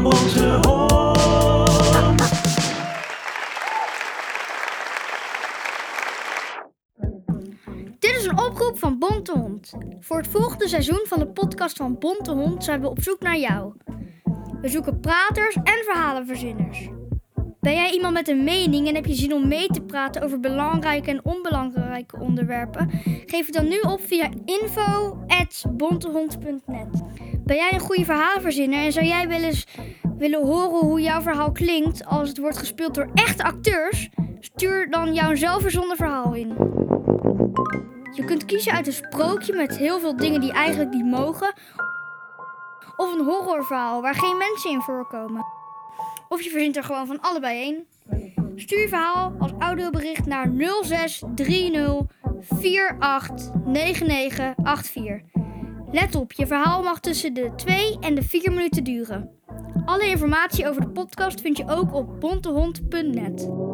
Ambrose hond. Dit is een oproep van Bonte Hond. Voor het volgende seizoen van de podcast van Bonte Hond zijn we op zoek naar jou. We zoeken praters en verhalenverzinners. Ben jij iemand met een mening en heb je zin om mee te praten over belangrijke en onbelangrijke onderwerpen? Geef het dan nu op via info.bontehond.net. Ben jij een goede verhalenverzinner en zou jij wel eens willen horen hoe jouw verhaal klinkt als het wordt gespeeld door echte acteurs? Stuur dan jouw zelfverzonnen verhaal in. Je kunt kiezen uit een sprookje met heel veel dingen die eigenlijk niet mogen. Of een horrorverhaal waar geen mensen in voorkomen. Of je verzint er gewoon van allebei één. Stuur je verhaal als audiobericht naar 0630 489984. Let op, je verhaal mag tussen de 2 en de 4 minuten duren. Alle informatie over de podcast vind je ook op bontehond.net.